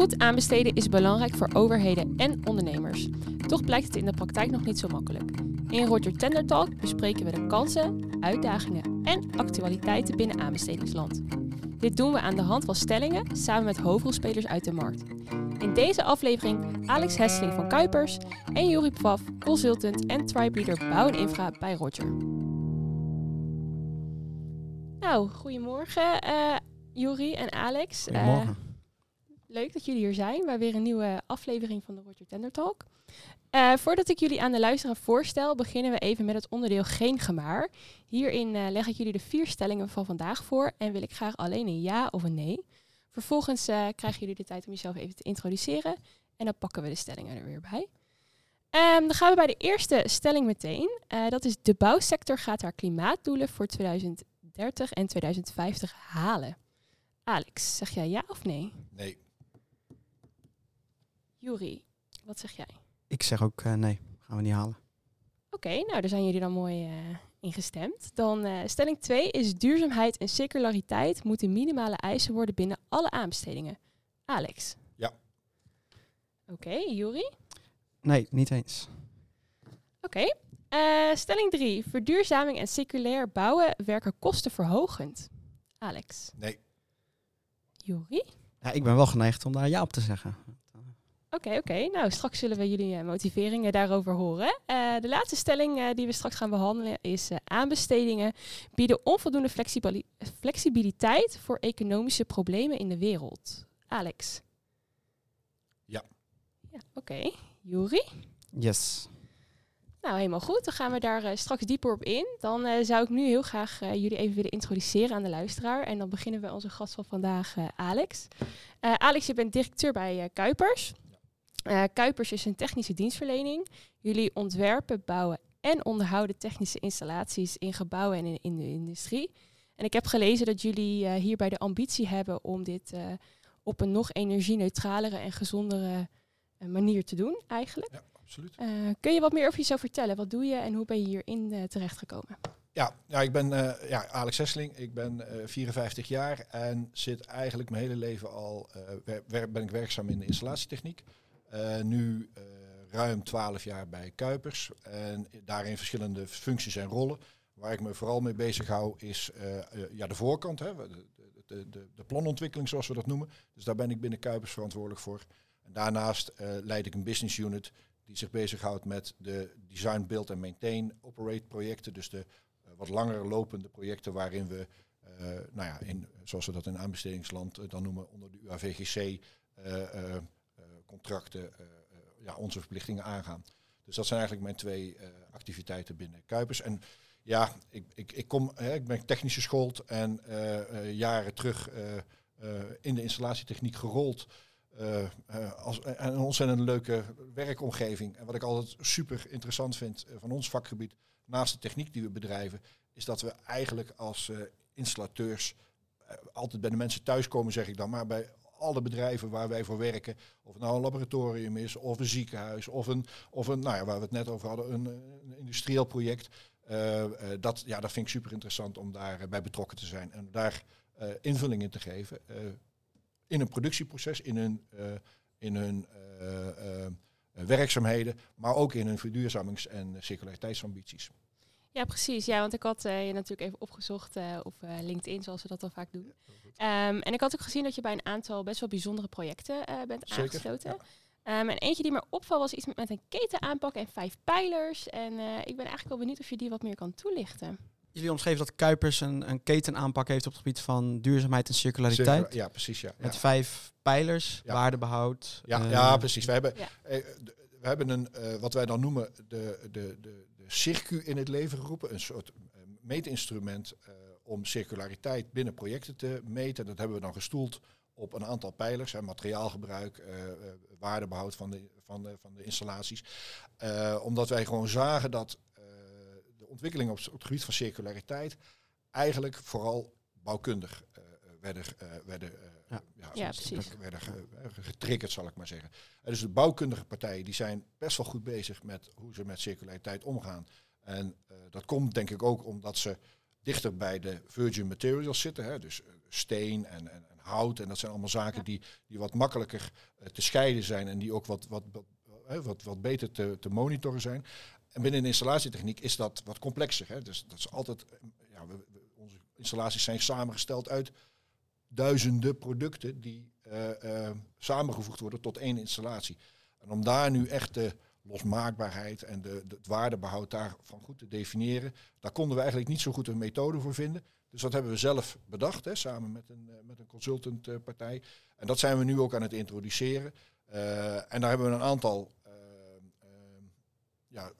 Goed aanbesteden is belangrijk voor overheden en ondernemers. Toch blijkt het in de praktijk nog niet zo makkelijk. In Roger Tender Talk bespreken we de kansen, uitdagingen en actualiteiten binnen aanbestedingsland. Dit doen we aan de hand van stellingen samen met hoofdrolspelers uit de markt. In deze aflevering Alex Hesseling van Kuipers en Juri Pfaff, consultant en tribe leader bouw en infra bij Roger. Nou, goedemorgen uh, en Alex. Goedemorgen. Uh, leuk dat jullie hier zijn bij weer een nieuwe aflevering van de Roger Tender Talk. Uh, voordat ik jullie aan de luisteraar voorstel, beginnen we even met het onderdeel Geen Gemaar. Hierin uh, leg ik jullie de vier stellingen van vandaag voor en wil ik graag alleen een ja of een nee. Vervolgens uh, krijgen jullie de tijd om jezelf even te introduceren en dan pakken we de stellingen er weer bij. Um, dan gaan we bij de eerste stelling meteen. dat is de bouwsector gaat haar klimaatdoelen voor 2030 en 2050 halen. Alex, zeg jij ja of nee? Nee. Juri, wat zeg jij? Ik zeg ook uh, nee, gaan we niet halen. Oké, okay, nou daar zijn jullie dan mooi uh, ingestemd. Dan uh, stelling 2 is duurzaamheid en circulariteit moeten minimale eisen worden binnen alle aanbestedingen. Alex? Ja. Oké, okay, Juri? Nee, niet eens. Oké. Okay. stelling 3. Verduurzaming en circulair bouwen werken kostenverhogend. Alex? Nee. Juri? Ja, ik ben wel geneigd om daar ja op te zeggen. Oké, okay, oké. Okay. Nou, straks zullen we jullie uh, motiveringen daarover horen. Uh, de laatste stelling uh, die we straks gaan behandelen is aanbestedingen bieden onvoldoende flexibili flexibiliteit voor economische problemen in de wereld. Alex? Ja. Ja, oké. Okay. Juri? Yes. Nou, helemaal goed. Dan gaan we daar straks dieper op in. Dan zou ik nu heel graag jullie even willen introduceren aan de luisteraar. En dan beginnen we onze gast van vandaag, Alex. Alex, je bent directeur bij Kuipers. Uh, Kuipers is een technische dienstverlening. Jullie ontwerpen, bouwen en onderhouden technische installaties in gebouwen en in, de industrie. En ik heb gelezen dat jullie uh, hierbij de ambitie hebben om dit uh, op een nog energie-neutralere en gezondere manier te doen, eigenlijk. Ja, absoluut. kun je wat meer over jezelf vertellen? Wat doe je en hoe ben je hierin terechtgekomen? Ja, ja, ik ben ja, Alex Hesseling, ik ben 54 jaar en zit eigenlijk mijn hele leven al, ben ik werkzaam in de installatietechniek. Uh, nu uh, ruim 12 jaar bij Kuipers. En daarin verschillende functies en rollen. Waar ik me vooral mee bezig hou is uh, ja, de voorkant, hè, de, de, de, de, planontwikkeling zoals we dat noemen. Dus daar ben ik binnen Kuipers verantwoordelijk voor. En daarnaast leid ik een business unit die zich bezighoudt met de design, build en maintain operate projecten. Dus de wat langer lopende projecten waarin we, nou ja, in, zoals we dat in aanbestedingsland dan noemen, onder de UAVGC contracten, uh, ja, onze verplichtingen aangaan. Dus dat zijn eigenlijk mijn twee uh, activiteiten binnen Kuipers. En ja, ik, ik, ik, kom, hè, ik ben technisch geschoold en uh, jaren terug in de installatietechniek gerold. als een ontzettend leuke werkomgeving. En wat ik altijd super interessant vind van ons vakgebied, naast de techniek die we bedrijven, is dat we eigenlijk als installateurs altijd bij de mensen thuiskomen, zeg ik dan, maar bij alle bedrijven waar wij voor werken, of het nou een laboratorium is, of een ziekenhuis, of een, of een nou ja, waar we het net over hadden, een, industrieel project. Uh, uh, dat, ja, dat vind ik super interessant om daarbij bij betrokken te zijn en daar invulling in te geven. in een productieproces, in hun, in hun werkzaamheden, maar ook in hun verduurzamings- en circulariteitsambities. Ja, precies. Ja, want ik had uh, je natuurlijk even opgezocht uh, op uh, LinkedIn, zoals we dat al vaak doen. Um, en ik had ook gezien dat je bij een aantal best wel bijzondere projecten bent Zeker, aangesloten. Ja. Um, en eentje die me opval was iets met, met een ketenaanpak en vijf pijlers. En ik ben eigenlijk wel benieuwd of je die wat meer kan toelichten. Jullie omschreven dat Kuipers een, een ketenaanpak heeft op het gebied van duurzaamheid en circulariteit. Circula ja, precies. Ja. Met vijf pijlers, waardebehoud. Ja, ja precies. We hebben, we hebben een, wat wij dan noemen de, de, de circu in het leven geroepen. Een soort uh, meetinstrument uh, om circulariteit binnen projecten te meten. Dat hebben we dan gestoeld op een aantal pijlers. Materiaalgebruik, uh, waardebehoud van de, van de, van de installaties. omdat wij gewoon zagen dat de ontwikkelingen op, op, het gebied van circulariteit eigenlijk vooral bouwkundig werden, werden ja. Ja, ja, precies. werden getriggerd, zal ik maar zeggen. dus de bouwkundige partijen die zijn best wel goed bezig met hoe ze met circulariteit omgaan. En uh, dat komt denk ik ook omdat ze dichter bij de virgin materials zitten. Hè, dus steen en, en, en hout. En dat zijn allemaal zaken Ja. die, die wat makkelijker eh, te scheiden zijn en die ook wat, wat, wat, hè, wat, wat beter te, te monitoren zijn. En binnen de installatietechniek is dat wat complexer. Hè? Dus dat is altijd, eh, ja, we, we- onze installaties zijn samengesteld uit duizenden producten die eh, eh, samengevoegd worden tot één installatie. En om daar nu echt de losmaakbaarheid en de, het waardebehoud daarvan goed te definiëren, daar konden we eigenlijk niet zo goed een methode voor vinden. Dus dat hebben we zelf bedacht, hè, samen met een, eh, met een consultantpartij. en dat zijn we nu ook aan het introduceren. En daar hebben we een aantal ja,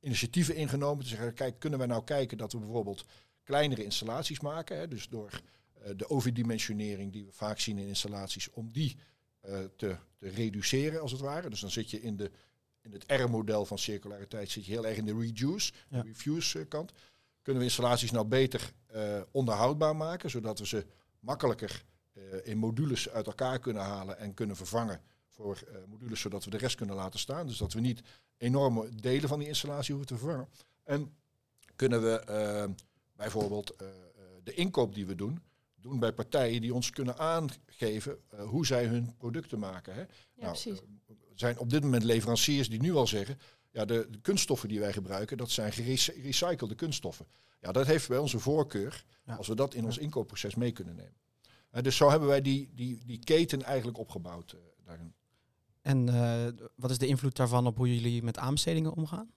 initiatieven ingenomen. Te zeggen, kijk, kunnen we nou kijken dat we bijvoorbeeld kleinere installaties maken. Hè, dus door eh, de overdimensionering die we vaak zien in installaties, om die eh, te, te reduceren als het ware. Dus dan zit je in, de, in het R-model van circulariteit zit je heel erg in de reduce, Ja. refuse eh, kant. Kunnen we installaties nou beter onderhoudbaar maken, zodat we ze makkelijker in modules uit elkaar kunnen halen en kunnen vervangen voor modules, zodat we de rest kunnen laten staan. Dus dat we niet enorme delen van die installatie hoeven te vervangen. En kunnen we bijvoorbeeld eh, eh, de inkoop die we doen, doen bij partijen die ons kunnen aangeven eh, hoe zij hun producten maken. Hè? Ja, Nou, precies. zijn op dit moment leveranciers die nu al zeggen, ja, de, de kunststoffen die wij gebruiken, dat zijn gerecyclede kunststoffen. Ja, dat heeft bij onze voorkeur, Ja. als we dat in ons inkoopproces mee kunnen nemen. Dus zo hebben wij die, die, die keten eigenlijk opgebouwd daarin. En eh, wat is de invloed daarvan op hoe jullie met aanbestedingen omgaan?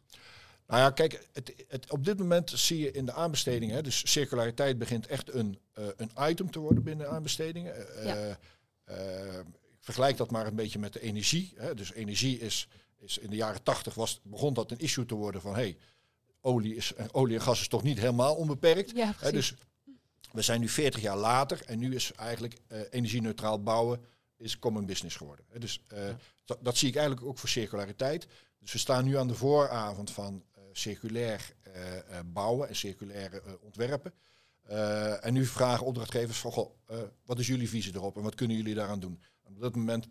Nou ja, kijk, het, het, op dit moment zie je in de aanbestedingen, dus circulariteit begint echt een, eh, een item te worden binnen aanbestedingen. Eh, Ja. eh, ik vergelijk dat maar een beetje met de energie. Hè. Dus energie is, is in de jaren tachtig was, begon dat een issue te worden van hey, olie, is, olie en gas is toch niet helemaal onbeperkt. Ja, Hè, dus we zijn nu 40 jaar later en nu is eigenlijk energie-neutraal bouwen is common business geworden. Hè, dus dat, zie ik eigenlijk ook voor circulariteit. Dus we staan nu aan de vooravond van circulair eh, eh, bouwen en circulaire eh, ontwerpen. En nu vragen opdrachtgevers van, goh, wat is jullie visie erop en wat kunnen jullie daaraan doen? En op dat moment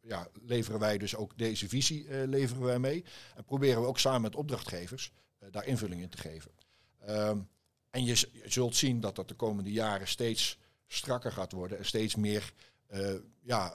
ja, leveren wij dus ook deze visie leveren wij mee. En proberen we ook samen met opdrachtgevers daar invulling in te geven. Ehm, en je, je zult zien dat dat de komende jaren steeds strakker gaat worden en steeds meer ja,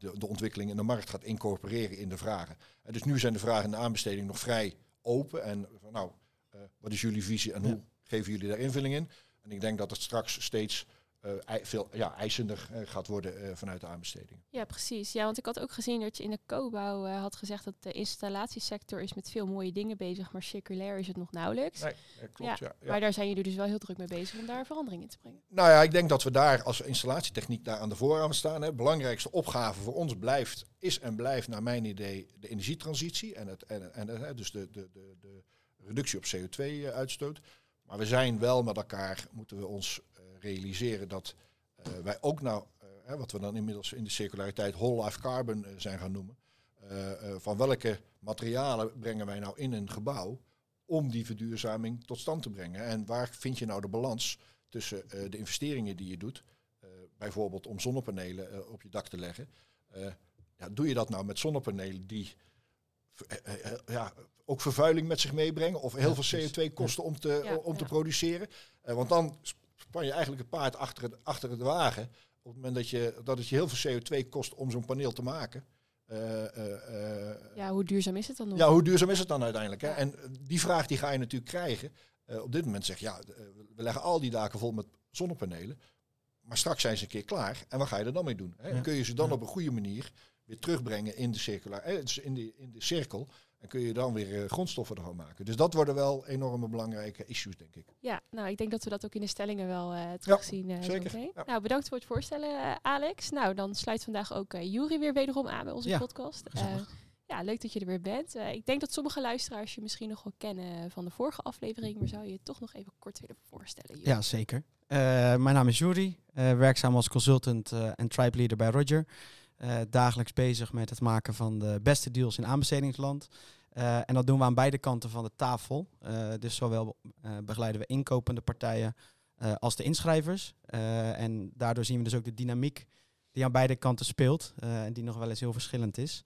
de, de ontwikkeling in de markt gaat incorporeren in de vragen. En dus nu zijn de vragen in de aanbesteding nog vrij open. En nou, eh, wat is jullie visie en Ja. hoe geven jullie daar invulling in? En ik denk dat het straks steeds eh, veel ja, eisender eh, gaat worden eh, vanuit de aanbesteding. Ja, precies. Ja, want ik had ook gezien dat je in de co-bouw eh, had gezegd dat de installatiesector is met veel mooie dingen bezig, maar circulair is het nog nauwelijks. Nee, klopt. Ja. Ja, Maar daar zijn jullie dus wel heel druk mee bezig om daar verandering in te brengen. Nou ja, ik denk dat we daar als installatietechniek daar aan de vooravond staan. De belangrijkste opgave voor ons blijft, is en blijft naar mijn idee de energietransitie. En, het, en, en eh, dus de, de, de, de reductie op CO2-uitstoot. Maar we zijn wel met elkaar, moeten we ons realiseren dat eh, wij ook nou, eh, hè, wat we dan inmiddels in de circulariteit whole life carbon eh, zijn gaan noemen. eh, eh, van welke materialen brengen wij nou in een gebouw om die verduurzaming tot stand te brengen? En waar vind je nou de balans tussen eh, de investeringen die je doet, eh, bijvoorbeeld om zonnepanelen op je dak te leggen. Eh, ja, doe je dat nou met zonnepanelen die ja, ook vervuiling met zich meebrengen of heel Ja, veel precies. CO2 kosten om te, Ja, om te ja. produceren? Eh, want dan span je eigenlijk het paard achter, het, achter de wagen. Op het moment dat, je, dat het je heel veel CO2 kost om zo'n paneel te maken. Eh, eh, eh, Ja, hoe duurzaam is het dan nog? ja, hoe duurzaam is het dan uiteindelijk? Hè? Ja. En die vraag die ga je natuurlijk krijgen. Eh, op dit moment zeg je, ja, we leggen al die daken vol met zonnepanelen. Maar straks zijn ze een keer klaar. En wat ga je er dan mee doen? Hè? Ja. kun je ze dan Ja. op een goede manier weer terugbrengen in de, circulaar, eh, dus in de, in de cirkel. En kun je dan weer eh, grondstoffen ervan maken. Dus dat worden wel enorme belangrijke issues, denk ik. Ja, nou, ik denk dat we dat ook in de stellingen wel eh terugzien. eh, zeker. Ja. Nou, bedankt voor het voorstellen, Alex. Nou, dan sluit vandaag ook Jury weer wederom aan bij onze Ja, podcast. Eh, ja, leuk dat je er weer bent. Eh, ik denk dat sommige luisteraars je misschien nog wel kennen van de vorige aflevering, maar zou je je toch nog even kort willen voorstellen? Jury? Ja, zeker. Eh, mijn naam is Jury, eh, werkzaam als consultant en tribe leader bij Roger. Eh, dagelijks bezig met het maken van de beste deals in aanbestedingsland. Eh, en dat doen we aan beide kanten van de tafel. Eh, dus zowel begeleiden we inkopende partijen als de inschrijvers. En daardoor zien we dus ook de dynamiek die aan beide kanten speelt. en die nog wel eens heel verschillend is.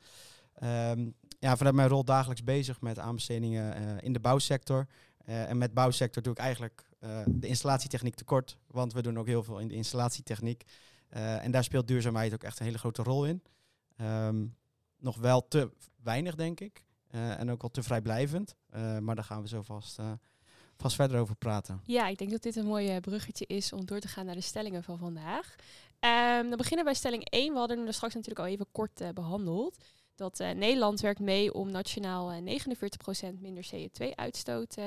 Ehm, ja, vanuit mijn rol dagelijks bezig met aanbestedingen in de bouwsector. En met bouwsector doe ik eigenlijk de installatietechniek tekort, want we doen ook heel veel in de installatietechniek. Eh, en daar speelt duurzaamheid ook echt een hele grote rol in. Ehm, nog wel te weinig, denk ik. Eh, en ook al te vrijblijvend. Eh, maar daar gaan we zo vast, vast verder over praten. Ja, ik denk dat dit een mooi bruggetje is om door te gaan naar de stellingen van vandaag. Ehm, dan beginnen bij stelling 1. We hadden er straks natuurlijk al even kort eh, behandeld. Dat Nederland werkt mee om nationaal eh, 49% minder CO2-uitstoot eh,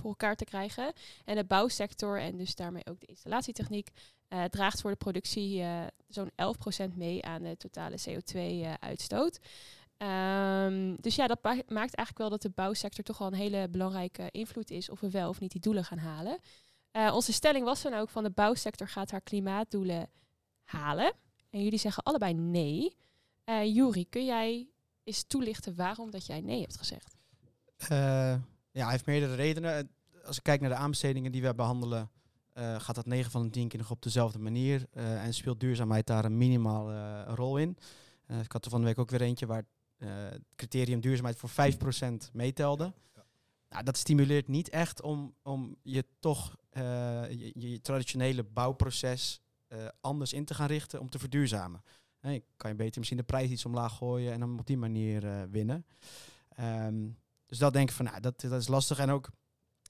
voor elkaar te krijgen. En de bouwsector en dus daarmee ook de installatietechniek eh, draagt voor de productie eh, zo'n 11% mee aan de totale CO2-uitstoot. Ehm, dus ja, dat ma- maakt eigenlijk wel dat de bouwsector toch wel een hele belangrijke invloed is of we wel of niet die doelen gaan halen. Eh, onze stelling was dan ook van de bouwsector gaat haar klimaatdoelen halen. En jullie zeggen allebei nee. Eh Juri, kun jij eens toelichten waarom dat jij nee hebt gezegd? Eh, ja, hij heeft meerdere redenen. Als ik kijk naar de aanbestedingen die we behandelen, eh, gaat dat 9 van de 10 keer nog op dezelfde manier. eh, en speelt duurzaamheid daar een minimaal eh, rol in. Eh, ik had er van de week ook weer eentje waar eh, het criterium duurzaamheid voor 5% meetelde. Ja. Nou, dat stimuleert niet echt om, om je toch eh, je, je traditionele bouwproces eh, anders in te gaan richten om te verduurzamen. Hey, kan je beter misschien de prijs iets omlaag gooien en dan op die manier eh, winnen. Ehm, dus dat denk ik van, nou, dat, dat is lastig. En ook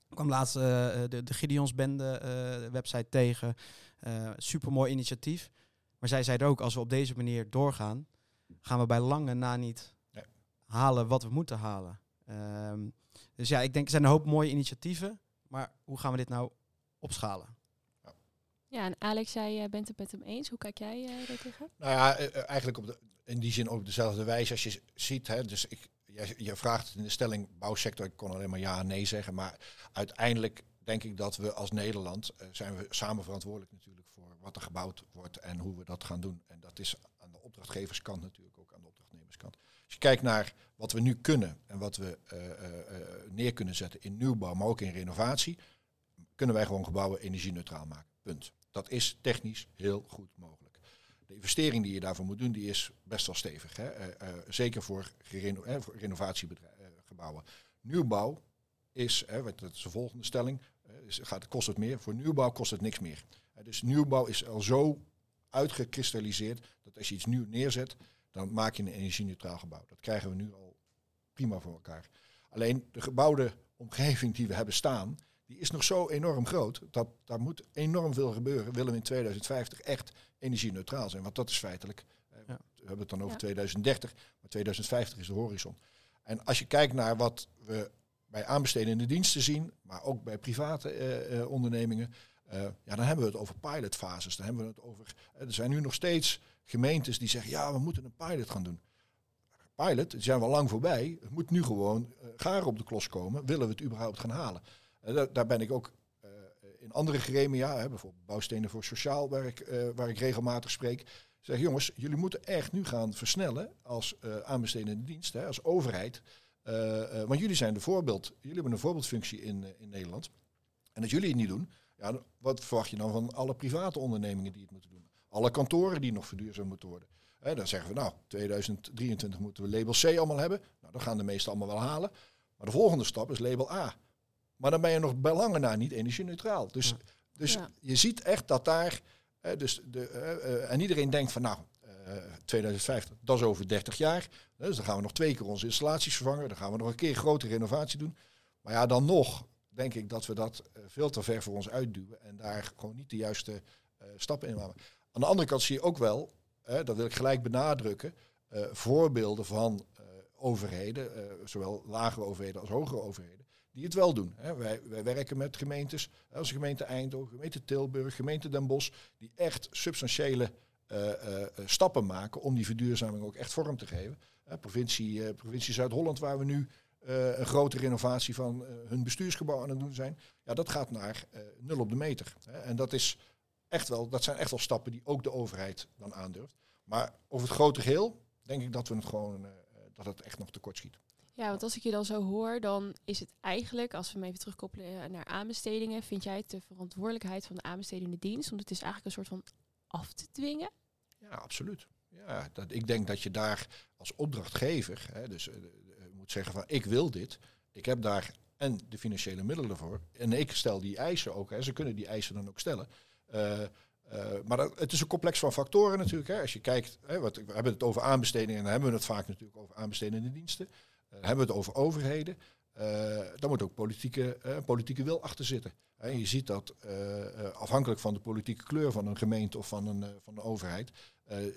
ik kwam laatst eh, de, de Gideonsbende eh, website tegen. Eh supermooi initiatief. Maar zij zeiden ook, als we op deze manier doorgaan, gaan we bij lange na niet Nee. halen wat we moeten halen. Ehm, dus ja, ik denk, er zijn een hoop mooie initiatieven. Maar hoe gaan we dit nou opschalen? Ja, en Alex, jij eh, bent het met hem eens. Hoe kijk jij eh daar tegen? Nou ja, eh, eh, eigenlijk op de, in die zin op dezelfde wijze als je ziet. Hè, dus ik, jij- je vraagt in de stelling bouwsector, ik kon alleen maar ja en nee zeggen. Maar uiteindelijk denk ik dat we als Nederland eh, zijn we samen verantwoordelijk natuurlijk voor wat er gebouwd wordt en hoe we dat gaan doen. En dat is aan de opdrachtgeverskant natuurlijk ook aan de opdrachtnemerskant. Als je kijkt naar wat we nu kunnen en wat we eh, eh, neer kunnen zetten in nieuwbouw, maar ook in renovatie, kunnen wij gewoon gebouwen energie-neutraal maken. Punt. Dat is technisch heel goed mogelijk. De investering die je daarvoor moet doen, die is best wel stevig. Hè? Eh, eh, zeker eh, voor renovatiegebouwen. Nieuwbouw is, hè, dat is de volgende stelling, is, gaat, kost het meer. Voor nieuwbouw kost het niks meer. Dus nieuwbouw is al zo uitgekristalliseerd dat als je iets nieuw neerzet, dan maak je een energie-neutraal gebouw. Dat krijgen we nu al prima voor elkaar. Alleen de gebouwde omgeving die we hebben staan, die is nog zo enorm groot. Dat daar moet enorm veel gebeuren. Willen we in 2050 echt energie-neutraal zijn? Want dat is feitelijk. eh, Ja. We hebben het dan over Ja. 2030, maar 2050 is de horizon. En als je kijkt naar wat we bij aanbestedende diensten zien, maar ook bij private eh, eh, ondernemingen, eh, ja, dan hebben we het over pilotfases. Dan hebben we het over. er zijn nu nog steeds gemeentes die zeggen: ja, we moeten een pilot gaan doen. Pilot, die zijn we al lang voorbij. Het moet nu gewoon uh, gaar op de klos komen. Willen we het überhaupt gaan halen? Uh, daar, ben ik ook uh, in andere gremia, hè, bijvoorbeeld bouwstenen voor sociaal werk, uh, waar ik regelmatig spreek. Zeg jongens, jullie moeten echt nu gaan versnellen als aanbestedende dienst, hè, als overheid. Want jullie zijn de voorbeeld, jullie hebben een voorbeeldfunctie in, in Nederland. En als jullie het niet doen, ja, wat verwacht je dan van alle private ondernemingen die het moeten doen? Alle kantoren die nog verduurzaamd moeten worden. Dan zeggen we, nou, 2023 moeten we label C allemaal hebben. Nou, dat gaan de meesten allemaal wel halen. Maar de volgende stap is label A. Maar dan ben je nog bij lange na niet energie-neutraal. Dus, ja. dus ja. je ziet echt dat daar... Uh, dus de, uh, en iedereen denkt van, nou, 2050, dat is over 30 jaar. Dus dan gaan we nog twee keer onze installaties vervangen. Dan gaan we nog een keer grote renovatie doen. Maar ja, dan nog denk ik dat we dat veel te ver voor ons uitduwen. En daar gewoon niet de juiste uh, stappen in maken. Aan de andere kant zie je ook wel, uh, dat wil ik gelijk benadrukken, uh, voorbeelden van uh, overheden, zowel lagere overheden als hogere overheden, die het wel doen. Wij, wij, werken met gemeentes, als gemeente Eindhoven, gemeente Tilburg, gemeente Den Bosch, die echt substantiële stappen maken om die verduurzaming ook echt vorm te geven. provincie, provincie Zuid-Holland, waar we nu een grote renovatie van hun bestuursgebouw aan het doen zijn. Ja, dat gaat naar nul op de meter. En dat, is echt wel, dat zijn echt wel stappen die ook de overheid dan aandurft. Maar over het grote geheel denk ik dat we het gewoon dat het echt nog tekort schiet. Ja, want als ik je dan zo hoor, dan is het eigenlijk, als we hem even terugkoppelen naar aanbestedingen, vind jij het de verantwoordelijkheid van de aanbestedende dienst, want het is eigenlijk een soort van af te dwingen? Ja, absoluut. Ja, dat, ik denk dat je daar als opdrachtgever, hè, dus uh, moet zeggen van ik wil dit. Ik heb daar en de financiële middelen ervoor. En ik stel die eisen ook, hè, ze kunnen die eisen dan ook stellen. Maar het is een complex van factoren natuurlijk. Hè. Als je kijkt, hè, wat, we hebben het over aanbestedingen en dan hebben we het vaak natuurlijk over aanbestedende diensten. Uh, hebben we het over overheden. dan moet ook politieke, politieke wil achter zitten. En je ziet dat afhankelijk van de politieke kleur van een gemeente of van een, van overheid,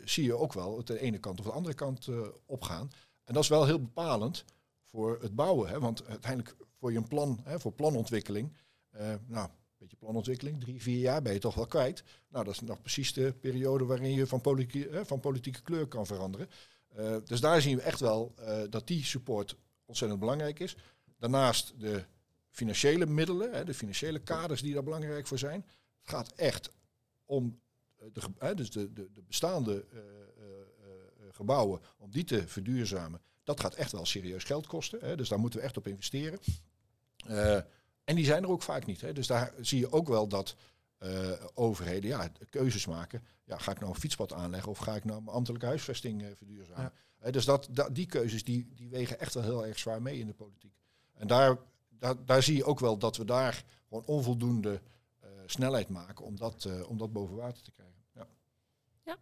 zie je ook wel het de ene kant of de andere kant opgaan. En dat is wel heel bepalend voor het bouwen. Hè? Want uiteindelijk voor je een plan, hè, voor planontwikkeling, uh, nou, een beetje planontwikkeling, drie, vier jaar ben je toch wel kwijt. Nou, dat is nog precies de periode waarin je van, politieke, van politieke kleur kan veranderen. Uh, dus daar zien we echt wel uh, dat die support ontzettend belangrijk is. Daarnaast de financiële middelen, hè, de financiële kaders die daar belangrijk voor zijn. Het gaat echt om de, hè, dus de, de, de bestaande gebouwen, om die te verduurzamen. Dat gaat echt wel serieus geld kosten. Hè, dus daar moeten we echt op investeren. En die zijn er ook vaak niet. Hè. Dus daar zie je ook wel dat uh, overheden ja, keuzes maken. Ja, ga ik nou een fietspad aanleggen of ga ik nou mijn ambtelijke huisvesting uh, verduurzamen? Ja. dus dat, dat, die keuzes die, die wegen echt wel heel erg zwaar mee in de politiek. En daar, daar, daar zie je ook wel dat we daar gewoon onvoldoende snelheid maken om dat, om dat boven water te krijgen. Ja, ja.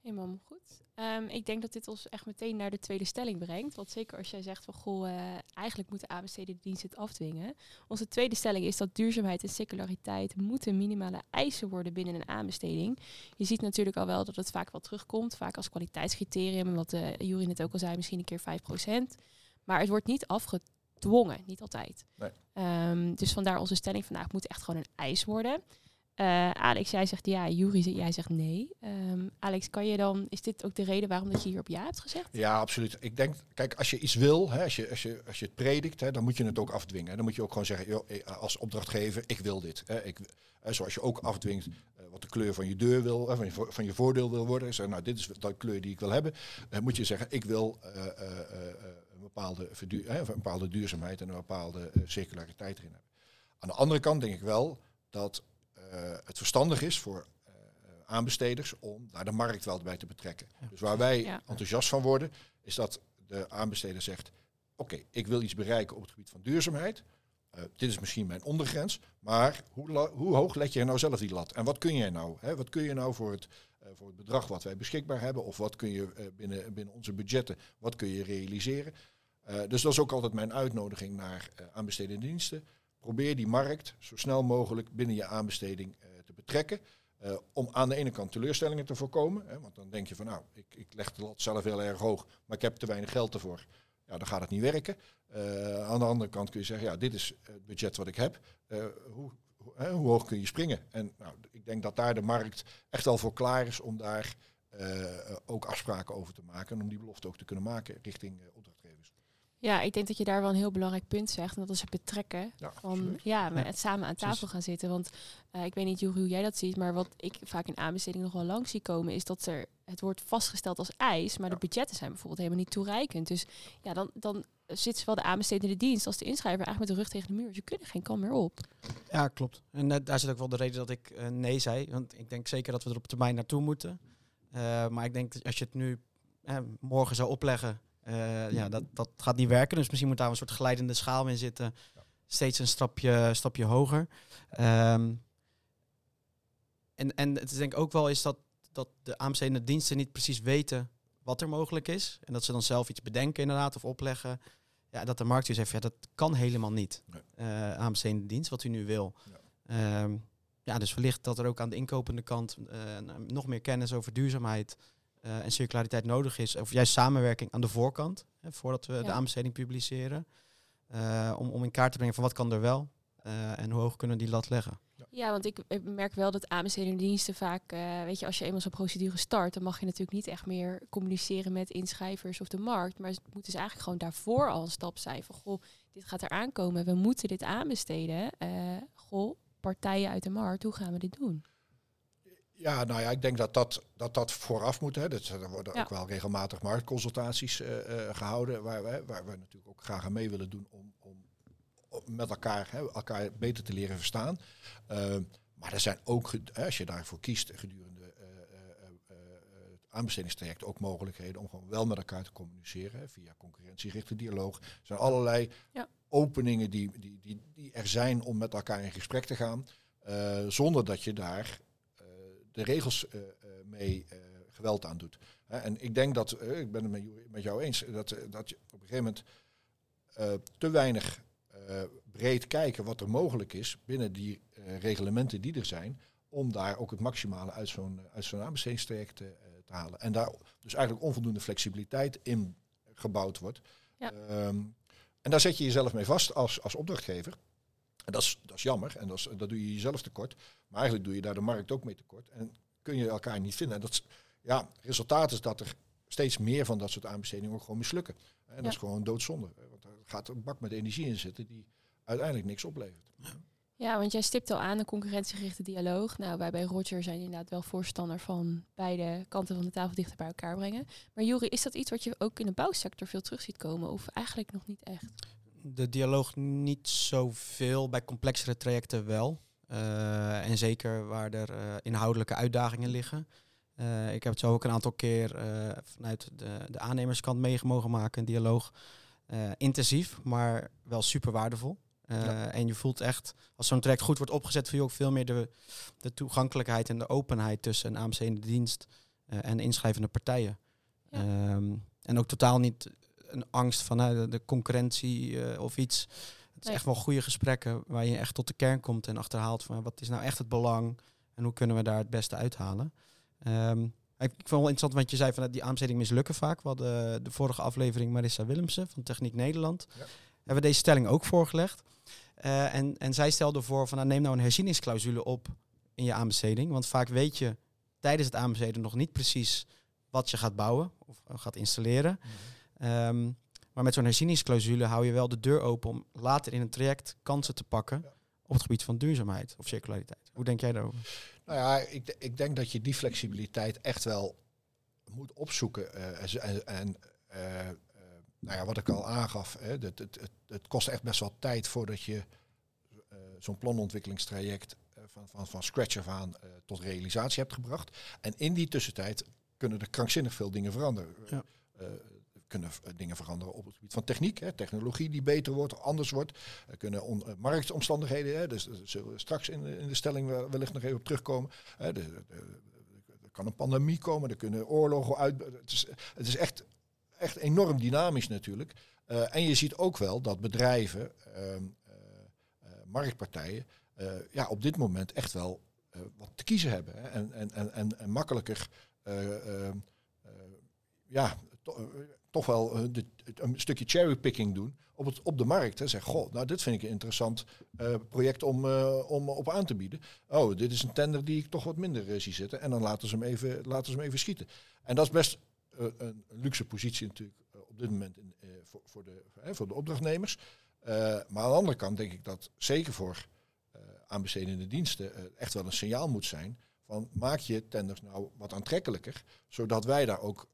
helemaal goed. Um, ik denk dat dit ons echt meteen naar de tweede stelling brengt. Want zeker als jij zegt van goh, uh, eigenlijk moeten aanbesteden diensten het afdwingen. Onze tweede stelling is dat duurzaamheid en circulariteit moeten minimale eisen worden binnen een aanbesteding. Je ziet natuurlijk al wel dat het vaak wel terugkomt, vaak als kwaliteitscriterium. Wat uh, Jury net ook al zei, misschien een keer 5%. Maar het wordt niet afgedwongen, niet altijd. Nee. Um, dus vandaar onze stelling vandaag moet echt gewoon een eis worden. Uh, Alex, jij zegt ja, Jury, jij zegt nee. Um, Alex, kan je dan, is dit ook de reden waarom dat je hier op ja hebt gezegd? Ja, absoluut. Ik denk, kijk, als je iets wil, hè, als, je, als, je, als je het predikt, hè, dan moet je het ook afdwingen. Dan moet je ook gewoon zeggen, joh, eh, als opdrachtgever, ik wil dit. Hè, ik, zoals je ook afdwingt uh, wat de kleur van je deur wil, van, je, van je voordeel wil worden. Zeg, nou, dit is de kleur die ik wil hebben. Uh, moet je zeggen, ik wil een, bepaalde een bepaalde duurzaamheid en een bepaalde circulariteit erin hebben. Aan de andere kant denk ik wel dat het verstandig is voor uh, aanbesteders om daar de markt wel bij te betrekken. Dus waar wij enthousiast van worden, is dat de aanbesteder zegt: Oké, ik wil iets bereiken op het gebied van duurzaamheid. Uh, dit is misschien mijn ondergrens, maar hoe, hoe, hoog let je nou zelf die lat? En wat kun je nou? Hè? Wat kun je nou voor het, voor het bedrag wat wij beschikbaar hebben? Of wat kun je binnen, binnen onze budgetten, wat kun je realiseren? dus dat is ook altijd mijn uitnodiging naar aanbestedende diensten probeer die markt zo snel mogelijk binnen je aanbesteding uh, te betrekken. Uh, om aan de ene kant teleurstellingen te voorkomen. Hè, want dan denk je van nou, ik, ik leg de lat zelf heel erg hoog, maar ik heb te weinig geld ervoor. Ja, dan gaat het niet werken. Uh, aan de andere kant kun je zeggen, ja, dit is het budget wat ik heb. hoe, hoe, hoe, hoog kun je springen? En nou, ik denk dat daar de markt echt al voor klaar is om daar ook afspraken over te maken. En om die belofte ook te kunnen maken richting opdrachtgevers. Ja, ik denk dat je daar wel een heel belangrijk punt zegt. En dat is het betrekken. Ja, van ja, met het samen aan tafel gaan zitten. Want uh, ik weet niet hoe jij dat ziet, maar wat ik vaak in aanbesteding nog wel langs zie komen, is dat er het wordt vastgesteld als eis, maar de budgetten zijn bijvoorbeeld helemaal niet toereikend. Dus ja, dan, dan zit zowel de aanbestedende dienst als de inschrijver eigenlijk met de rug tegen de muur. Ze kunnen geen kan meer op. Ja, klopt. En uh, daar zit ook wel de reden dat ik uh, nee zei. Want ik denk zeker dat we er op termijn naartoe moeten. maar ik denk dat als je het nu morgen zou opleggen uh, ja, dat, dat gaat niet werken. Dus misschien moet daar een soort glijdende schaal in zitten. Steeds een stapje, stapje hoger. Um, en, en het is denk ik ook wel is dat, dat de aanbestedende diensten niet precies weten wat er mogelijk is. En dat ze dan zelf iets bedenken inderdaad of opleggen. Ja, dat de markt dus zegt, ja, dat kan helemaal niet. Nee. Uh, aanbestedende dienst, wat u nu wil. Ja. Um, ja, dus wellicht dat er ook aan de inkopende kant uh, nog meer kennis over duurzaamheid uh, en circulariteit nodig is, of juist samenwerking aan de voorkant, hè, voordat we de aanbesteding publiceren, uh, om, om in kaart te brengen van wat kan er wel uh, en hoe hoog kunnen we die lat leggen. Ja, want ik, ik merk wel dat diensten vaak, weet je, als je eenmaal zo'n procedure start, dan mag je natuurlijk niet echt meer communiceren met inschrijvers of de markt, maar het moet dus eigenlijk gewoon daarvoor al een stap zijn van, goh, dit gaat er aankomen, we moeten dit aanbesteden. goh, partijen uit de markt, hoe gaan we dit doen? Ja, nou ja, ik denk dat dat, dat, dat vooraf moet. Hè. Dat, er worden ook wel regelmatig marktconsultaties uh, uh, gehouden, waar we, waar we natuurlijk ook graag aan mee willen doen om, om, met elkaar, hè, elkaar beter te leren verstaan. Uh, maar er zijn ook, als je daarvoor kiest gedurende het aanbestedingstrajecten ook mogelijkheden om gewoon wel met elkaar te communiceren hè, via concurrentiegerichte dialoog. Er zijn allerlei Ja. openingen die, die, die, die er zijn om met elkaar in gesprek te gaan, eh, zonder dat je daar eh, de regels eh, eh, mee eh, geweld aan doet. En ik denk dat, ik ben het met jou, eens, dat, dat je op een gegeven moment te weinig breed kijken wat er mogelijk is binnen die reglementen die er zijn, om daar ook het maximale uit zo'n uit zo'n aanbestedingstraject te halen. En daar dus eigenlijk onvoldoende flexibiliteit in gebouwd wordt. Ja. Ehm, en daar zet je jezelf mee vast als, als opdrachtgever. En dat is, dat is jammer en dat, is, dat doe je jezelf tekort. Maar eigenlijk doe je daar de markt ook mee tekort. En kun je elkaar niet vinden. En dat is, ja, resultaat is dat er steeds meer van dat soort aanbestedingen ook gewoon mislukken. En dat Ja. is gewoon doodzonde. Want er gaat een bak met energie in zitten die uiteindelijk niks oplevert. Ja, want jij stipt al aan de concurrentiegerichte dialoog. Nou, wij bij Roger zijn inderdaad wel voorstander van beide kanten van de tafel dichter bij elkaar brengen. Maar Juri, is dat iets wat je ook in de bouwsector veel terug ziet komen? Of eigenlijk nog niet echt? De dialoog niet zoveel, bij complexere trajecten wel. Eh, en zeker waar er eh, inhoudelijke uitdagingen liggen. Eh, ik heb het zo ook een aantal keer eh, vanuit de, de aannemerskant mee mogen maken, een dialoog. Eh, intensief, maar wel super waardevol. Eh, Ja. En je voelt echt, als zo'n traject goed wordt opgezet, voel je ook veel meer de, de toegankelijkheid en de openheid tussen een AMC-ende dienst eh, en inschrijvende partijen. Ja. Ehm, en ook totaal niet een angst van eh, de, de concurrentie eh, of iets. Het is Nee. echt wel goede gesprekken waar je echt tot de kern komt en achterhaalt van wat is nou echt het belang en hoe kunnen we daar het beste uithalen. Ehm, ik vond het wel interessant wat je zei van dat die aanbestedingen mislukken vaak. We hadden de vorige aflevering Marissa Willemsen van Techniek Nederland. Ja. Hebben we deze stelling ook voorgelegd. Eh, en, en zij stelde voor van nou, neem nou een herzieningsclausule op in je aanbesteding. Want vaak weet je tijdens het aanbesteden nog niet precies wat je gaat bouwen of eh, gaat installeren. Ehm, maar met zo'n herzieningsclausule hou je wel de deur open om later in een traject kansen te pakken op het gebied van duurzaamheid of circulariteit. Hoe denk jij daarover? Nou ja, ik, ik denk dat je die flexibiliteit echt wel moet opzoeken. eh, en en eh, eh, nou ja, wat ik al aangaf, hè, het, het, het, het kost echt best wel tijd voordat je zo'n planontwikkelingstraject van, van, van scratch af aan tot realisatie hebt gebracht. En in die tussentijd kunnen er krankzinnig veel dingen veranderen. Ja. Eh, kunnen eh, dingen veranderen op het gebied van techniek, hè, technologie die beter wordt, anders wordt. Er kunnen eh, marktomstandigheden, hè, dus daar zullen we straks in de, in de stelling wel- wellicht nog even op terugkomen. Hè, de, er kan een pandemie komen, er kunnen oorlogen uit. Het is, het is echt, echt enorm dynamisch natuurlijk. Eh, en je ziet ook wel dat bedrijven, ehm, eh, eh, marktpartijen, eh, ja, op dit moment echt wel eh, wat te kiezen hebben. En, en, en, en, makkelijker eh, ehm, eh, ja, eh, toch wel eh, een stukje cherrypicking doen op, het, op de markt. Hè. Zeg, goh, nou dit vind ik een interessant eh, project om, eh, om op aan te bieden. Oh, dit is een tender die ik toch wat minder zie zitten. En dan laten ze hem even, laten ze hem even schieten. En dat is best een luxe positie natuurlijk op dit moment in, voor, voor, de, voor de opdrachtnemers. Maar aan de andere kant denk ik dat zeker voor aanbestedende diensten echt wel een signaal moet zijn van maak je tenders nou wat aantrekkelijker, zodat wij daar ook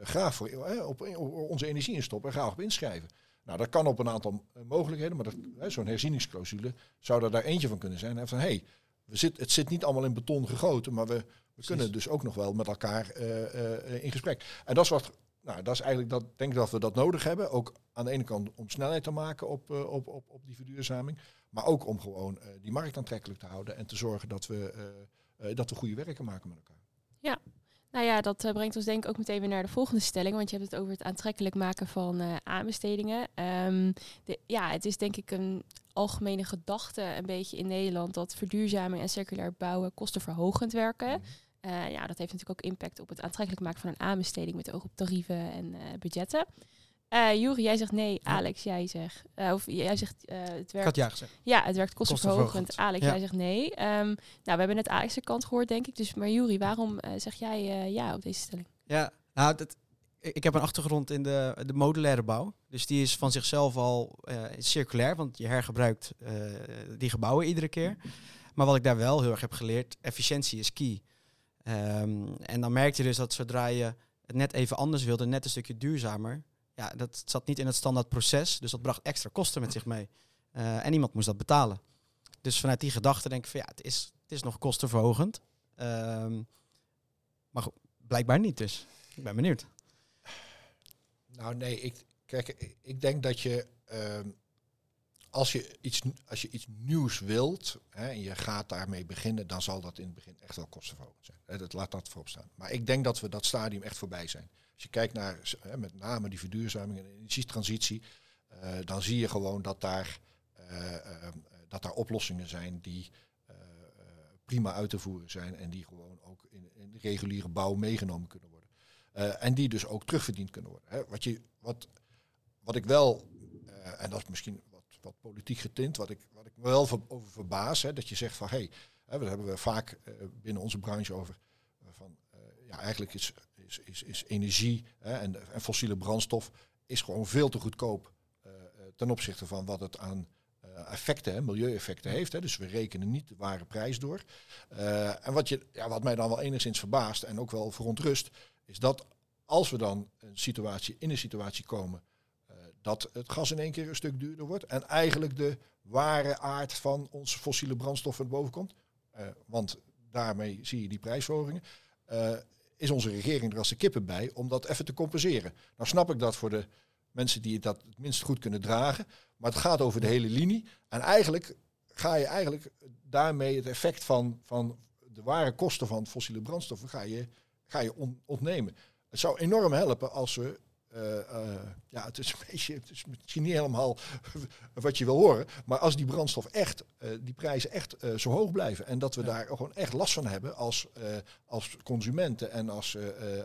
graag voor, eh, op, op onze energie in stoppen en graag op inschrijven. Nou, dat kan op een aantal eh, mogelijkheden, maar dat- hè, zo'n herzieningsclausule zou er daar eentje van kunnen zijn. Hè, van hey, we zit, het zit niet allemaal in beton gegoten, maar we, we kunnen dus ook nog wel met elkaar eh, eh, in gesprek. En dat is wat, nou, dat is eigenlijk dat, denk ik dat we dat nodig hebben. Ook aan de ene kant om snelheid te maken op, eh, op, op, op die verduurzaming, maar ook om gewoon eh, die markt aantrekkelijk te houden en te zorgen dat we, eh, eh, dat we goede werken maken met elkaar. Nou ja, dat eh, brengt ons denk ik ook meteen weer naar de volgende stelling. Want je hebt het over het aantrekkelijk maken van eh, aanbestedingen. Ehm, de, ja, het is denk ik een algemene gedachte een beetje in Nederland dat verduurzaming en circulair bouwen kostenverhogend werken. Eh, ja, dat heeft natuurlijk ook impact op het aantrekkelijk maken van een aanbesteding met oog op tarieven en budgetten. Juri, jij zegt nee. Alex, jij zegt, eh, of jij zegt eh, het Ik werkt gezegd. ja, het werkt kostenverhogend. Alex, Ja. jij zegt nee. Ehm, nou, we hebben net Alex' kant gehoord, denk ik. Dus, maar Juri, waarom zeg jij ja op deze stelling? Ja, nou, dat, ik heb een achtergrond in de, de modulaire bouw. Dus die is van zichzelf al circulair, want je hergebruikt die gebouwen iedere keer. Maar wat ik daar wel heel erg heb geleerd, efficiëntie is key. Ehm, en dan merk je dus dat zodra je het net even anders wilde, net een stukje duurzamer, ja, dat zat niet in het standaard proces. Dus dat bracht extra kosten met zich mee. Eh, en iemand moest dat betalen. Dus vanuit die gedachte denk ik van ja, het is, het is nog kostenverhogend. Ehm, maar blijkbaar niet dus. Ik ben benieuwd. Nou nee, ik, kijk, ik- denk dat je ehm, als, je iets, als je iets nieuws wilt hè, en je gaat daarmee beginnen, dan zal dat in het begin echt wel kostenverhogend zijn. Hè, dat, laat dat voorop staan. Maar ik denk dat we dat stadium echt voorbij zijn. Als je kijkt naar met name die verduurzaming en energietransitie, eh, dan zie je gewoon dat daar, eh, ehm, dat daar oplossingen zijn die eh, eh, prima uit te voeren zijn en die gewoon ook in, in de reguliere bouw meegenomen kunnen worden. Eh, en die dus ook terugverdiend kunnen worden. Hè. Wat, je, wat, wat ik wel, eh, en dat is misschien wat, wat politiek getint, wat ik, wat ik me wel ver- over verbaas, hè, dat je zegt van hé, hey, daar hebben we vaak eh, binnen onze branche over. eh, van, eh, ja, eigenlijk is, is, is, is energie hè, en, en fossiele brandstof is gewoon veel te goedkoop eh, eh, ten opzichte van wat het aan eh, effecten, milieueffecten heeft. Hè. Dus we rekenen niet de ware prijs door. En wat, je, ja, wat mij dan wel enigszins verbaast en ook wel verontrust, is dat als we dan een situatie, in een situatie komen dat het gas in één keer een stuk duurder wordt en eigenlijk de ware aard van onze fossiele brandstoffen boven komt, want daarmee zie je die prijsverhogingen, is onze regering er als de kippen bij om dat even te compenseren. Nou snap ik dat voor de mensen die dat het minst goed kunnen dragen, maar het gaat over de hele linie en eigenlijk ga je eigenlijk daarmee het effect van, van de ware kosten van fossiele brandstoffen ga je, ga je on- ontnemen. Het zou enorm helpen als we. Eh, eh, ja, het is, een beetje, het is misschien niet helemaal wat je wil horen. Maar als die brandstof echt, eh, die prijzen echt zo hoog blijven. En dat we daar gewoon echt last van hebben als, als consumenten en als,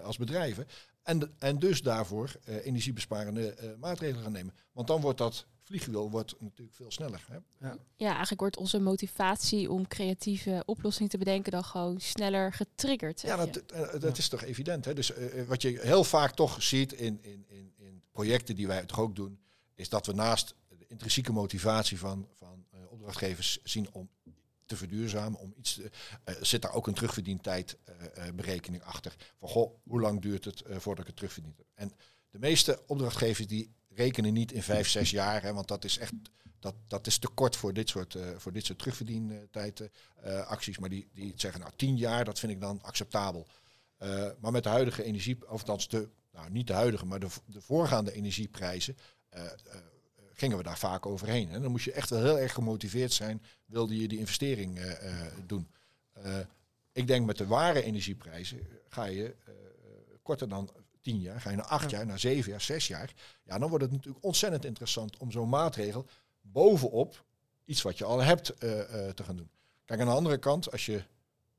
als bedrijven. En, en dus daarvoor energiebesparende maatregelen gaan nemen. Want dan wordt dat vliegwiel wordt natuurlijk veel sneller. Hè? Ja, eigenlijk wordt onze motivatie om creatieve oplossingen te bedenken dan gewoon sneller getriggerd. Ja, dat, eh, dat is toch evident. Hè? Dus eh, wat je heel vaak toch ziet in, in, in, in projecten die wij toch ook doen, is dat we naast de intrinsieke motivatie van, van eh, opdrachtgevers zien om te verduurzamen, om iets te, eh, zit daar ook een terugverdientijdberekening achter. Van goh, hoe lang duurt het eh, voordat ik het terugverdiend heb? En de meeste opdrachtgevers die rekenen niet in vijf, zes jaar, hè, want dat is echt dat, dat is te kort voor dit soort, eh voor dit soort terugverdientijd eh, acties. Maar die, die zeggen nou tien jaar, dat vind ik dan acceptabel. Eh, maar met de huidige energie, of althans de, nou niet de huidige, maar de, de voorgaande energieprijzen, gingen we daar vaak overheen. En dan moest je echt wel heel erg gemotiveerd zijn, wilde je die investering doen. Ik denk met de ware energieprijzen ga je korter dan tien jaar, ga je naar acht jaar, naar zeven jaar, zes jaar. Ja, dan wordt het natuurlijk ontzettend interessant om zo'n maatregel bovenop iets wat je al hebt eh, eh, te gaan doen. Kijk, aan de andere kant, als je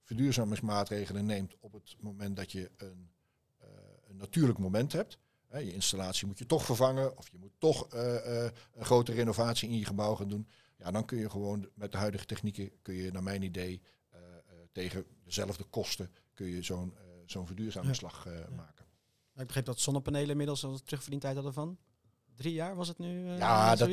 verduurzamingsmaatregelen neemt op het moment dat je een, eh, een natuurlijk moment hebt. Hè, je installatie moet je toch vervangen of je moet toch een grote renovatie in je gebouw gaan doen. Ja, dan kun je gewoon met de huidige technieken, kun je naar mijn idee tegen dezelfde kosten, kun je zo'n zo'n verduurzamingsslag maken. Ik begreep dat zonnepanelen inmiddels al terugverdientijd hadden van drie jaar, was het nu? eh, Ja, dat-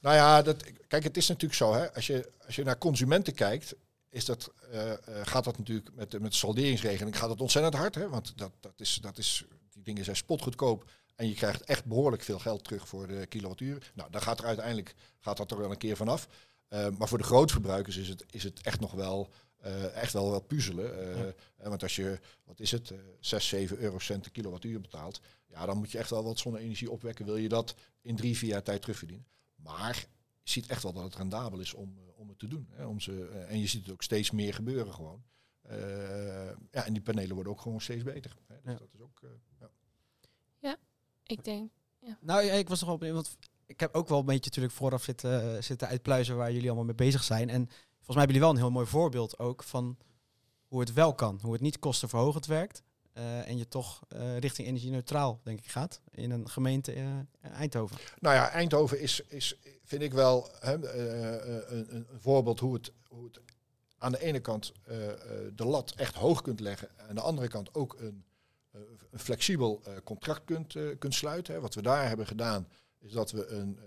Nou ja, dat, kijk, het is natuurlijk zo, hè, als, je, als je naar consumenten kijkt, is dat, eh, eh, gaat dat natuurlijk met, de- met de salderingsregeling gaat dat ontzettend hard. Hè, want dat, dat is, dat is, die dingen zijn spotgoedkoop. En je krijgt echt behoorlijk veel geld terug voor de kilowattuur. Nou, dan gaat er uiteindelijk gaat dat er wel een keer vanaf. Eh maar voor de grootverbruikers is het, is het echt nog wel, eh, echt wel, wel puzzelen. Eh, want als je, wat is het, eh 6, 7 eurocent de kilowattuur betaalt, ja, dan moet je echt wel wat zonne-energie opwekken. Wil je dat in drie, vier jaar tijd terugverdienen. Maar je ziet echt wel dat het rendabel is om, om het te doen. Hè, om ze, en je ziet het ook steeds meer gebeuren gewoon. Eh, ja, en die panelen worden ook gewoon steeds beter. Hè, dus Ja. dat is ook, eh, ja. Ik denk, Nou ja, ik was nog wel benieuwd, want ik heb ook wel een beetje natuurlijk vooraf zitten, zitten uitpluizen waar jullie allemaal mee bezig zijn. En volgens mij hebben jullie wel een heel mooi voorbeeld ook van hoe het wel kan. Hoe het niet kostenverhogend werkt. eh, en je toch eh, richting energie-neutraal, denk ik, gaat in een gemeente eh, Eindhoven. Nou ja, Eindhoven is, is vind ik wel hè, een, een voorbeeld hoe het, hoe het aan de ene kant de lat echt hoog kunt leggen. En aan de andere kant ook een, een flexibel contract kunt, kunt sluiten. Hè. Wat we daar hebben gedaan is dat we een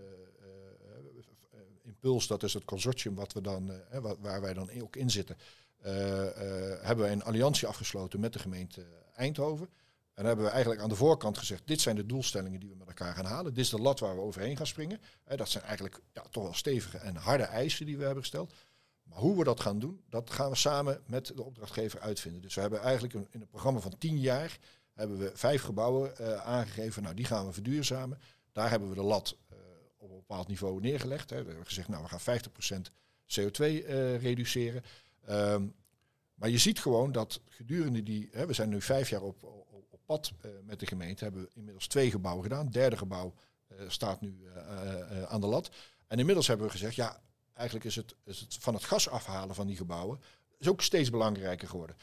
impuls, dat is het consortium wat we dan, eh, waar wij dan ook in zitten, eh, eh, hebben wij een alliantie afgesloten met de gemeente Eindhoven. En hebben we eigenlijk aan de voorkant gezegd, dit zijn de doelstellingen die we met elkaar gaan halen. Dit is de lat waar we overheen gaan springen. Dat zijn eigenlijk ja, toch wel stevige en harde eisen die we hebben gesteld. Maar hoe we dat gaan doen, dat gaan we samen met de opdrachtgever uitvinden. Dus we hebben eigenlijk in een programma van tien jaar hebben we vijf gebouwen aangegeven. Nou, die gaan we verduurzamen. Daar hebben we de lat op een bepaald niveau neergelegd. Hè. We hebben gezegd, nou, we gaan 50% CO2 uh, reduceren. Um, maar je ziet gewoon dat gedurende die, hè, we zijn nu vijf jaar op, op, pad met de gemeente, hebben we inmiddels twee gebouwen gedaan. Het derde gebouw staat nu aan de lat. En inmiddels hebben we gezegd, ja, eigenlijk is het, is het van het gas afhalen van die gebouwen is ook steeds belangrijker geworden.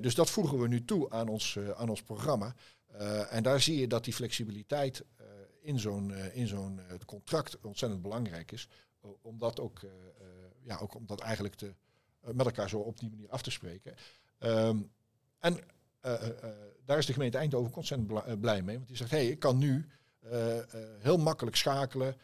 Dus dat voegen we nu toe aan ons, aan ons programma. En daar zie je dat die flexibiliteit in zo'n in zo'n contract ontzettend belangrijk is. om dat ook, ja, ook om dat eigenlijk te, met elkaar zo op die manier af te spreken. Um, en daar is de gemeente Eindhoven ontzettend blij mee. Want die zegt, hé, hey, ik kan nu heel makkelijk schakelen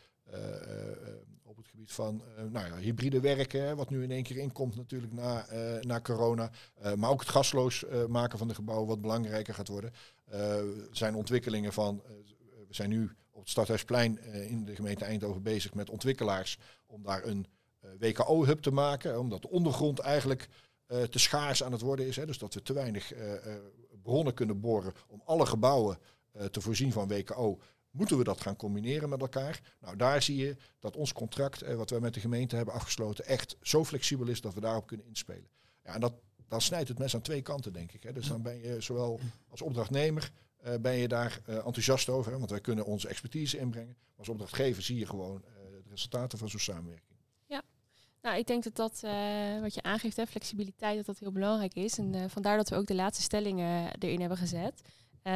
op het gebied van nou ja, hybride werken, wat nu in één keer inkomt natuurlijk na, na corona. Maar ook het gasloos maken van de gebouwen wat belangrijker gaat worden. er zijn ontwikkelingen van, we zijn nu op het Stadhuisplein in de gemeente Eindhoven bezig met ontwikkelaars om daar een WKO-hub te maken. Omdat de ondergrond eigenlijk te schaars aan het worden is. Hè, dus dat we te weinig bronnen kunnen boren om alle gebouwen te voorzien van WKO. Moeten we dat gaan combineren met elkaar? Nou, daar zie je dat ons contract, eh, wat we met de gemeente hebben afgesloten, echt zo flexibel is dat we daarop kunnen inspelen. Ja, en dat, dan snijdt het mes aan twee kanten, denk ik. Hè. Dus dan ben je zowel als opdrachtnemer uh, ben je daar uh, enthousiast over, want wij kunnen onze expertise inbrengen. Maar als opdrachtgever zie je gewoon uh, de resultaten van zo'n samenwerking. Ja, nou, ik denk dat dat wat je aangeeft, hè, flexibiliteit, dat dat heel belangrijk is. En vandaar dat we ook de laatste stellingen erin hebben gezet.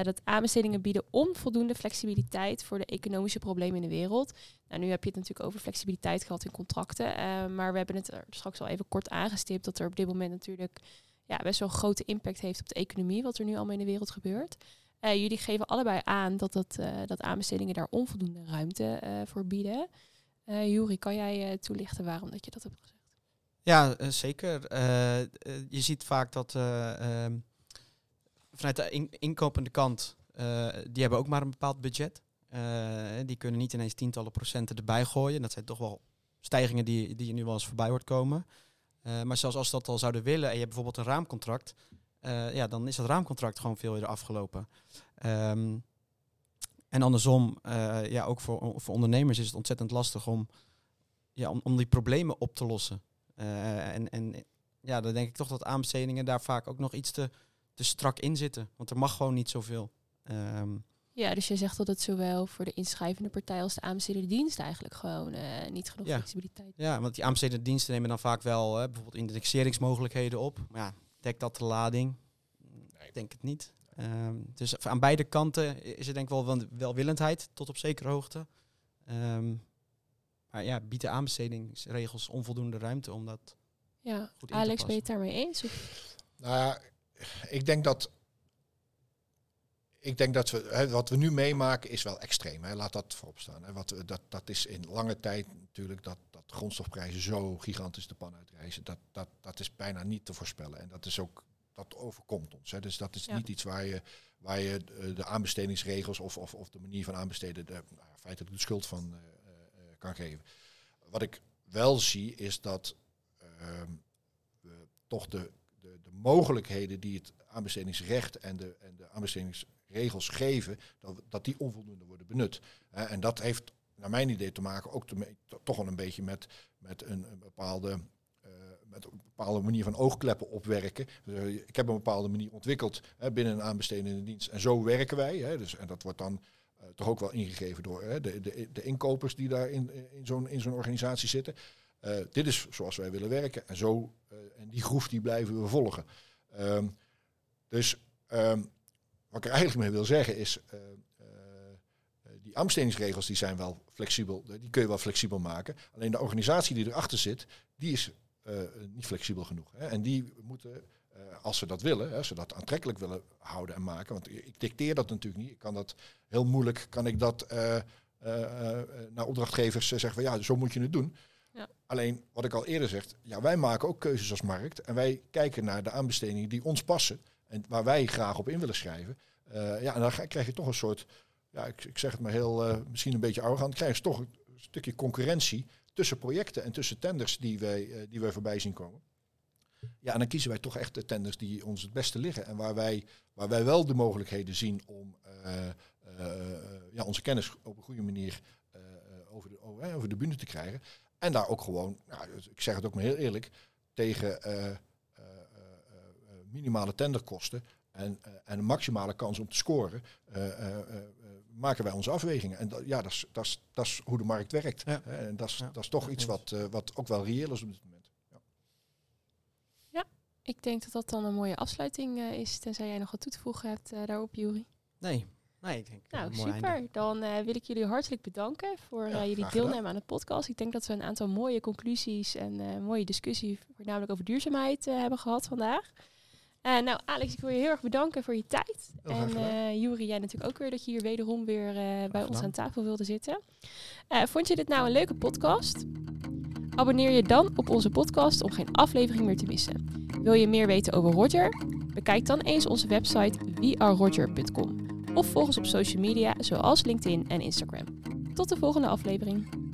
Dat aanbestedingen bieden onvoldoende flexibiliteit voor de economische problemen in de wereld. Nou, nu heb je het natuurlijk over flexibiliteit gehad in contracten. Maar we hebben het er straks al even kort aangestipt dat er op dit moment natuurlijk ja, best wel een grote impact heeft op de economie, wat er nu allemaal in de wereld gebeurt. Uh, jullie geven allebei aan dat, dat, dat aanbestedingen daar onvoldoende ruimte voor bieden. Juri, kan jij toelichten waarom dat je dat hebt gezegd? Ja, zeker. je ziet vaak dat ehm, vanuit de in, inkopende kant, uh, die hebben ook maar een bepaald budget. Uh, die kunnen niet ineens tientallen procenten erbij gooien. Dat zijn toch wel stijgingen die, die je nu wel eens voorbij hoort komen. Uh, maar zelfs als dat al zouden willen en je hebt bijvoorbeeld een raamcontract, ja, dan is dat raamcontract gewoon veel eerder afgelopen. Um, en andersom, ja, ook voor, voor ondernemers is het ontzettend lastig om, ja, om, om die problemen op te lossen. en, en ja, dan denk ik toch dat aanbestedingen daar vaak ook nog iets te te strak in zitten. Want er mag gewoon niet zoveel. Um, ja, dus je zegt dat het zowel voor de inschrijvende partij als de aanbestedende dienst eigenlijk gewoon uh, niet genoeg ja. flexibiliteit. Ja, want die aanbestedende diensten nemen dan vaak wel uh, bijvoorbeeld indexeringsmogelijkheden op. Maar ja, dekt dat de lading? Nee. Ik denk het niet. Um, dus aan beide kanten is er denk ik wel welwillendheid tot op zekere hoogte. Um, maar ja, biedt de aanbestedingsregels onvoldoende ruimte om dat ja. goed in Alex, ben je het daarmee eens? Nou ja, ik denk dat. Ik denk dat we, hè, wat we nu meemaken is wel extreem. Hè. Laat dat voorop staan. Hè. Wat, dat, dat is in lange tijd natuurlijk dat, dat grondstofprijzen zo gigantisch de pan uitreizen. Dat, dat, dat is bijna niet te voorspellen. En dat is ook, dat overkomt ons. Hè. Dus dat is niet iets waar je, waar je de aanbestedingsregels of, of, of de manier van aanbesteden de, nou, feitelijk de schuld van uh, uh, kan geven. Wat ik wel zie is dat uh, we toch de de, de mogelijkheden die het aanbestedingsrecht en de, en de aanbestedingsregels geven, dat, dat die onvoldoende worden benut. en dat heeft naar mijn idee te maken ook toch wel een beetje met, met een, bepaalde uh, met een bepaalde manier van oogkleppen opwerken. Dus, ik heb een bepaalde manier ontwikkeld hè, binnen een aanbestedende dienst. En zo werken wij. Hè, dus, en dat wordt dan uh, toch ook wel ingegeven door hè, de, de, de inkopers die daar in, in zo'n zo'n organisatie zitten. Dit is zoals wij willen werken. En, zo, en die groef die blijven we volgen. Um, dus um, wat ik er eigenlijk mee wil zeggen is, uh, die aanbestedingsregels die zijn wel flexibel, die kun je wel flexibel maken. Alleen de organisatie die erachter zit, die is niet flexibel genoeg. Hè. En die moeten, als ze dat willen, hè, als ze dat aantrekkelijk willen houden en maken, want ik dicteer dat natuurlijk niet. Ik kan dat heel moeilijk, kan ik dat naar opdrachtgevers zeggen van ja, zo moet je het doen. Ja. Alleen, wat ik al eerder zeg, ja, wij maken ook keuzes als markt. En wij kijken naar de aanbestedingen die ons passen. En waar wij graag op in willen schrijven. Uh, ja, en dan krijg je toch een soort, ja, ik, ik zeg het maar heel, uh, misschien een beetje arrogant, krijg je toch een stukje concurrentie tussen projecten en tussen tenders die wij, eh, die wij voorbij zien komen. Ja, en dan kiezen wij toch echt de tenders die ons het beste liggen. En waar wij, waar wij wel de mogelijkheden zien om eh, eh, ja, onze kennis op een goede manier eh, over, de, over, de bühne te krijgen. En daar ook gewoon, nou, ik zeg het ook maar heel eerlijk, tegen eh, eh, eh, eh, minimale tenderkosten en, eh, en een maximale kans om te scoren, eh, eh, maken wij onze afwegingen. En dat, ja, dat is, dat, is, dat is hoe de markt werkt. Ja. Hè, En dat is, Ja, dat is toch dat iets wat, eh, wat ook wel reëel is op dit moment. Ik denk dat dat dan een mooie afsluiting is, tenzij jij nog wat toe te voegen hebt daarop, Juri. Nee, nee, ik denk Nou, super. einde. Dan wil ik jullie hartelijk bedanken voor Ja, eh, jullie deelnemen aan de podcast. Ik denk dat we een aantal mooie conclusies en eh, mooie discussie, voornamelijk over duurzaamheid, hebben gehad vandaag. Eh, nou, Alex, ik wil je heel erg bedanken voor je tijd. Heel en eh Juri, jij natuurlijk ook weer dat je hier wederom weer eh, bij ons aan tafel wilde zitten. Vond je dit nou een leuke podcast? Abonneer je dan op onze podcast om geen aflevering meer te missen. Wil je meer weten over Roger? Bekijk dan eens onze website weareroger.com of volg ons op social media zoals LinkedIn en Instagram. Tot de volgende aflevering.